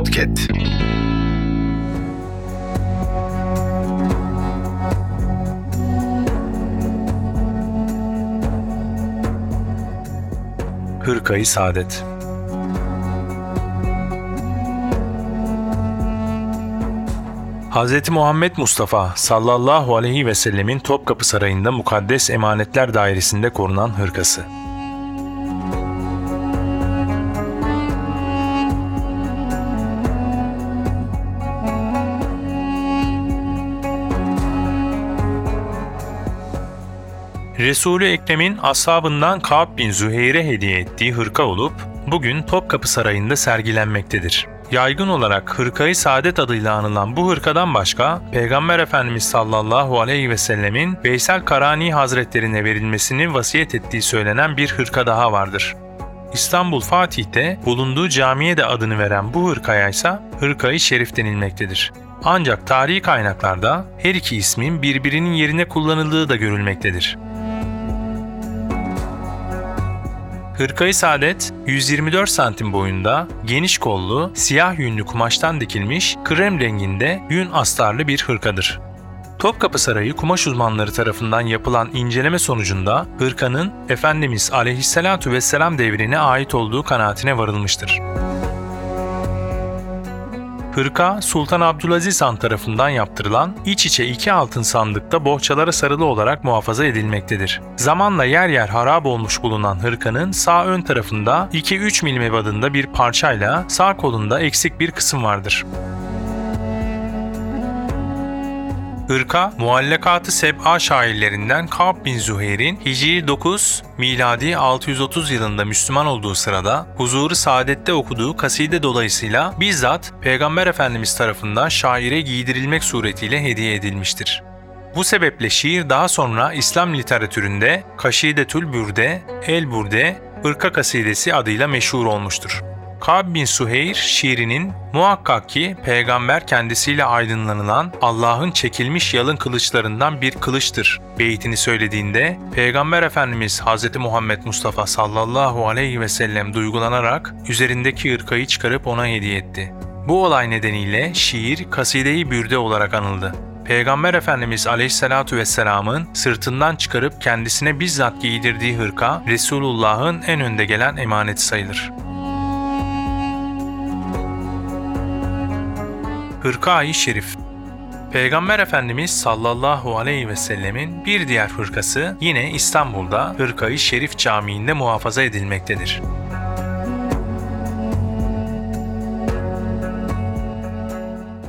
Podcast. Hırkayı Saadet Hz. Muhammed Mustafa sallallahu aleyhi ve sellemin Topkapı Sarayı'nda mukaddes emanetler dairesinde korunan hırkası. Resulü Ekrem'in ashabından Ka'b bin Züheyr'e hediye ettiği hırka olup bugün Topkapı Sarayı'nda sergilenmektedir. Yaygın olarak Hırkayı Saadet adıyla anılan bu hırkadan başka Peygamber Efendimiz sallallahu aleyhi ve sellemin Veysel Karani Hazretlerine verilmesini vasiyet ettiği söylenen bir hırka daha vardır. İstanbul Fatih'te bulunduğu camiye de adını veren bu hırkaya ise Hırkayı Şerif denilmektedir. Ancak tarihi kaynaklarda her iki ismin birbirinin yerine kullanıldığı da görülmektedir. Hırkayı Saadet 124 santim boyunda, geniş kollu, siyah yünlü kumaştan dikilmiş, krem renginde yün astarlı bir hırkadır. Topkapı Sarayı kumaş uzmanları tarafından yapılan inceleme sonucunda hırkanın Efendimiz aleyhissalatu vesselam devrine ait olduğu kanaatine varılmıştır. Hırka, Sultan Abdülaziz Han tarafından yaptırılan iç içe iki altın sandıkta bohçalara sarılı olarak muhafaza edilmektedir. Zamanla yer yer harap olmuş bulunan hırkanın sağ ön tarafında 2-3 milim ebadında bir parçayla sağ kolunda eksik bir kısım vardır. Hırka, Muallakatı Seb'a şairlerinden Ka'b bin Züheyr'in Hicri 9, miladi 630 yılında Müslüman olduğu sırada huzuru saadette okuduğu kaside dolayısıyla bizzat Peygamber Efendimiz tarafından şaire giydirilmek suretiyle hediye edilmiştir. Bu sebeple şiir daha sonra İslam literatüründe Kaşidetül Bürde, El Burde, Irka Kasidesi adıyla meşhur olmuştur. Kab bin Suheyr şiirinin muhakkak ki peygamber kendisiyle aydınlanılan Allah'ın çekilmiş yalın kılıçlarından bir kılıçtır beytini söylediğinde Peygamber Efendimiz Hz. Muhammed Mustafa sallallahu aleyhi ve sellem duygulanarak üzerindeki ırkayı çıkarıp ona hediye etti. Bu olay nedeniyle şiir kaside-i bürde olarak anıldı. Peygamber Efendimiz Aleyhisselatü Vesselam'ın sırtından çıkarıp kendisine bizzat giydirdiği hırka Resulullah'ın en önde gelen emaneti sayılır. Hırka-i Şerif Peygamber Efendimiz sallallahu aleyhi ve sellemin bir diğer hırkası yine İstanbul'da Hırka-i Şerif Camii'nde muhafaza edilmektedir.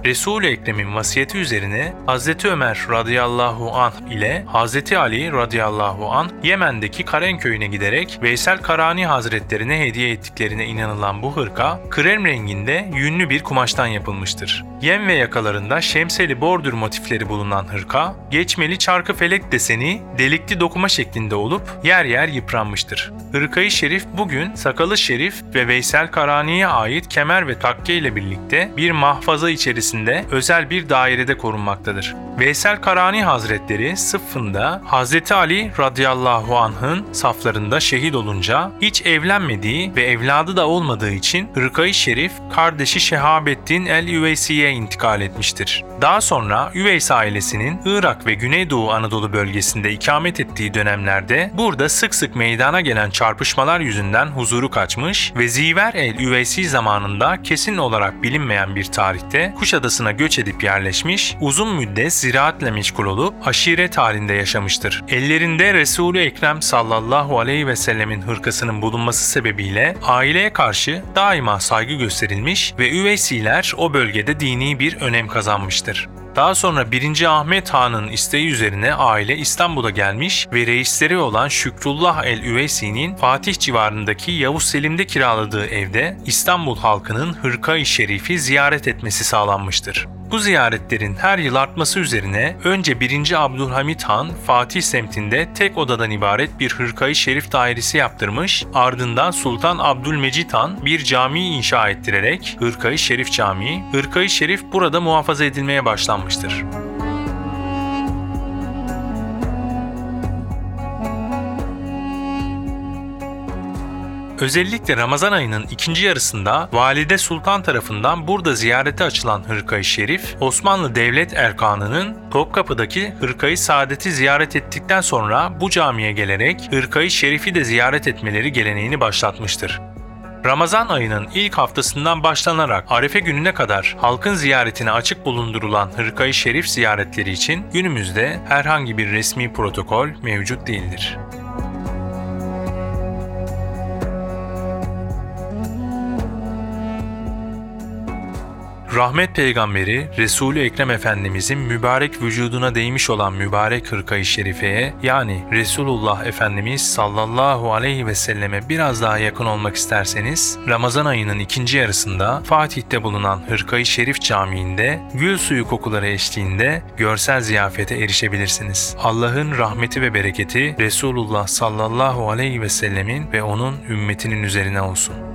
Resul-i Ekrem'in vasiyeti üzerine Hz. Ömer radıyallahu anh ile Hz. Ali radıyallahu anh Yemen'deki Karen köyüne giderek Veysel Karani Hazretlerine hediye ettiklerine inanılan bu hırka krem renginde yünlü bir kumaştan yapılmıştır. Yem ve yakalarında şemseli bordür motifleri bulunan hırka, geçmeli çarkı felek deseni delikli dokuma şeklinde olup yer yer yıpranmıştır. Hırkayı Şerif bugün Sakalı Şerif ve Veysel Karani'ye ait kemer ve takke ile birlikte bir mahfaza içerisinde özel bir dairede korunmaktadır. Veysel Karani Hazretleri sıffında Hz. Ali radıyallahu anh'ın saflarında şehit olunca hiç evlenmediği ve evladı da olmadığı için Hırkayı Şerif kardeşi Şehabettin el-Üveysi'ye intikal etmiştir. Daha sonra Üveys ailesinin Irak ve Güneydoğu Anadolu bölgesinde ikamet ettiği dönemlerde burada sık sık meydana gelen çarpışmalar yüzünden huzuru kaçmış ve Ziver el-Üveysi zamanında kesin olarak bilinmeyen bir tarihte Kuşadası'na göç edip yerleşmiş, uzun müddet ziraatle meşgul olup aşiret halinde yaşamıştır. Ellerinde Resul-i Ekrem sallallahu aleyhi ve sellemin hırkasının bulunması sebebiyle aileye karşı daima saygı gösterilmiş ve Üveysiler o bölgede dini bir önem kazanmıştır. Daha sonra 1. Ahmet Han'ın isteği üzerine aile İstanbul'a gelmiş ve reisleri olan Şükrullah el-Üveysi'nin Fatih civarındaki Yavuz Selim'de kiraladığı evde İstanbul halkının Hırka-i Şerif'i ziyaret etmesi sağlanmıştır. Bu ziyaretlerin her yıl artması üzerine önce 1. Abdülhamit Han Fatih semtinde tek odadan ibaret bir hırkayı şerif dairesi yaptırmış, ardından Sultan Abdülmecit Han bir cami inşa ettirerek Hırkayı Şerif Camii, Hırkayı Şerif burada muhafaza edilmeye başlanmıştır. Özellikle Ramazan ayının ikinci yarısında Valide Sultan tarafından burada ziyarete açılan Hırkayı Şerif, Osmanlı Devlet Erkanı'nın Topkapı'daki Hırkayı Saadet'i ziyaret ettikten sonra bu camiye gelerek Hırkayı Şerif'i de ziyaret etmeleri geleneğini başlatmıştır. Ramazan ayının ilk haftasından başlanarak Arefe gününe kadar halkın ziyaretine açık bulundurulan Hırkayı Şerif ziyaretleri için günümüzde herhangi bir resmi protokol mevcut değildir. Rahmet peygamberi Resulü Ekrem Efendimizin mübarek vücuduna değmiş olan mübarek hırkayı şerifeye yani Resulullah Efendimiz sallallahu aleyhi ve selleme biraz daha yakın olmak isterseniz Ramazan ayının ikinci yarısında Fatih'te bulunan Hırkayı Şerif Camii'nde gül suyu kokuları eşliğinde görsel ziyafete erişebilirsiniz. Allah'ın rahmeti ve bereketi Resulullah sallallahu aleyhi ve sellemin ve onun ümmetinin üzerine olsun.